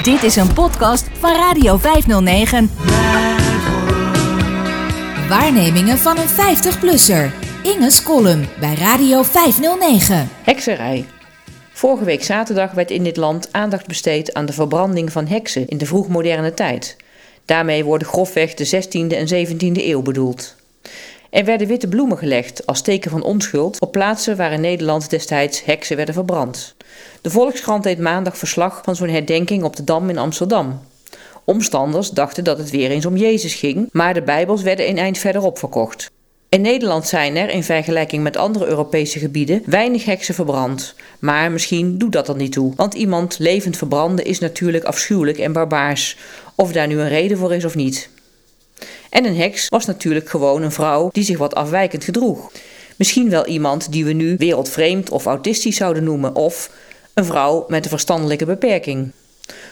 Dit is een podcast van Radio 509. Waarnemingen van een 50-plusser. Inge's column bij Radio 509. Hekserij. Vorige week zaterdag werd in dit land aandacht besteed aan de verbranding van heksen in de vroegmoderne tijd. Daarmee worden grofweg de 16e en 17e eeuw bedoeld. Er werden witte bloemen gelegd als teken van onschuld op plaatsen waar in Nederland destijds heksen werden verbrand. De Volkskrant deed maandag verslag van zo'n herdenking op de Dam in Amsterdam. Omstanders dachten dat het weer eens om Jezus ging, maar de Bijbels werden een eind verderop verkocht. In Nederland zijn er, in vergelijking met andere Europese gebieden, weinig heksen verbrand. Maar misschien doet dat er niet toe, want iemand levend verbranden is natuurlijk afschuwelijk en barbaars, of daar nu een reden voor is of niet. En een heks was natuurlijk gewoon een vrouw die zich wat afwijkend gedroeg. Misschien wel iemand die we nu wereldvreemd of autistisch zouden noemen, of een vrouw met een verstandelijke beperking.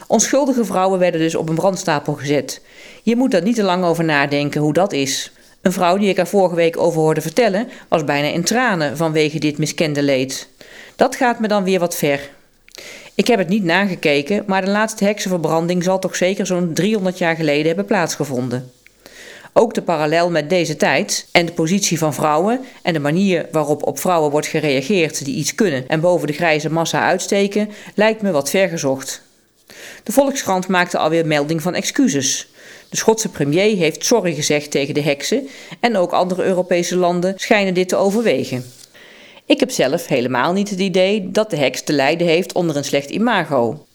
Onschuldige vrouwen werden dus op een brandstapel gezet. Je moet daar niet te lang over nadenken hoe dat is. Een vrouw die ik er vorige week over hoorde vertellen, was bijna in tranen vanwege dit miskende leed. Dat gaat me dan weer wat ver. Ik heb het niet nagekeken, maar de laatste heksenverbranding zal toch zeker zo'n 300 jaar geleden hebben plaatsgevonden. Ook de parallel met deze tijd en de positie van vrouwen en de manier waarop op vrouwen wordt gereageerd die iets kunnen en boven de grijze massa uitsteken, lijkt me wat vergezocht. De Volkskrant maakte alweer melding van excuses. De Schotse premier heeft sorry gezegd tegen de heksen en ook andere Europese landen schijnen dit te overwegen. Ik heb zelf helemaal niet het idee dat de heks te lijden heeft onder een slecht imago.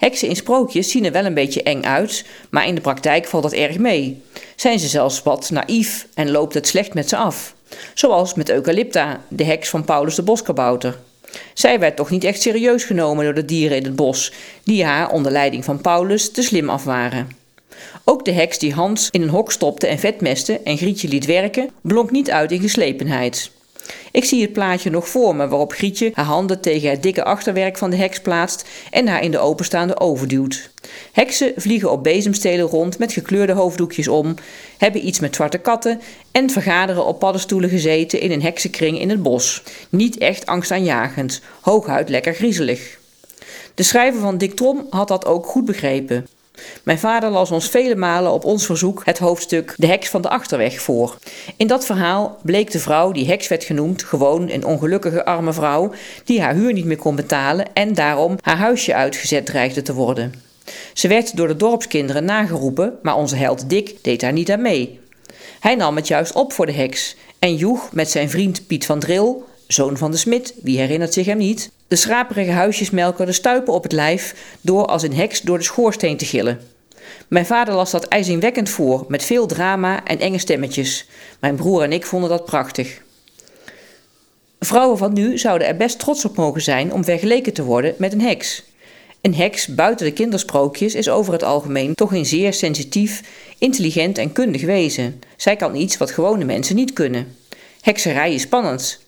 Heksen in sprookjes zien er wel een beetje eng uit, maar in de praktijk valt dat erg mee. Zijn ze zelfs wat naïef en loopt het slecht met ze af. Zoals met Eucalypta, de heks van Paulus de Boskabouter. Zij werd toch niet echt serieus genomen door de dieren in het bos, die haar onder leiding van Paulus te slim af waren. Ook de heks die Hans in een hok stopte en vetmeste en Grietje liet werken, blonk niet uit in geslepenheid. Ik zie het plaatje nog voor me waarop Grietje haar handen tegen het dikke achterwerk van de heks plaatst en haar in de openstaande oven duwt. Heksen vliegen op bezemstelen rond met gekleurde hoofddoekjes om, hebben iets met zwarte katten en vergaderen op paddenstoelen gezeten in een heksenkring in het bos. Niet echt angstaanjagend, hooguit lekker griezelig. De schrijver van Dick Trom had dat ook goed begrepen. Mijn vader las ons vele malen op ons verzoek het hoofdstuk De heks van de achterweg voor. In dat verhaal bleek de vrouw die heks werd genoemd gewoon een ongelukkige arme vrouw die haar huur niet meer kon betalen en daarom haar huisje uitgezet dreigde te worden. Ze werd door de dorpskinderen nageroepen, maar onze held Dick deed daar niet aan mee. Hij nam het juist op voor de heks en joeg met zijn vriend Piet van Dril zoon van de smid, wie herinnert zich hem niet, de schraperige huisjesmelker de stuipen op het lijf door als een heks door de schoorsteen te gillen. Mijn vader las dat ijzingwekkend voor, met veel drama en enge stemmetjes. Mijn broer en ik vonden dat prachtig. Vrouwen van nu zouden er best trots op mogen zijn om vergeleken te worden met een heks. Een heks buiten de kindersprookjes is over het algemeen toch een zeer sensitief, intelligent en kundig wezen. Zij kan iets wat gewone mensen niet kunnen. Hekserij is spannend.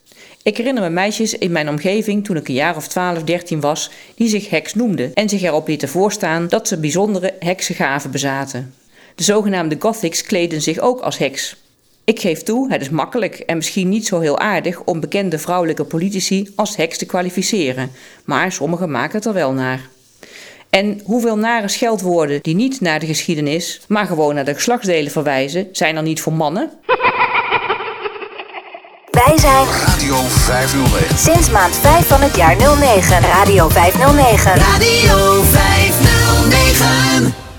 Ik herinner me meisjes in mijn omgeving toen ik een jaar of 12, 13 was, die zich heks noemden en zich erop lieten voorstaan dat ze bijzondere heksengaven bezaten. De zogenaamde gothics kleden zich ook als heks. Ik geef toe, het is makkelijk en misschien niet zo heel aardig om bekende vrouwelijke politici als heks te kwalificeren, maar sommigen maken het er wel naar. En hoeveel nare scheldwoorden die niet naar de geschiedenis, maar gewoon naar de geslachtsdelen verwijzen, zijn er niet voor mannen? Wij zijn Radio 509. Sinds maand 5 van het jaar 09. Radio 509. Radio 509.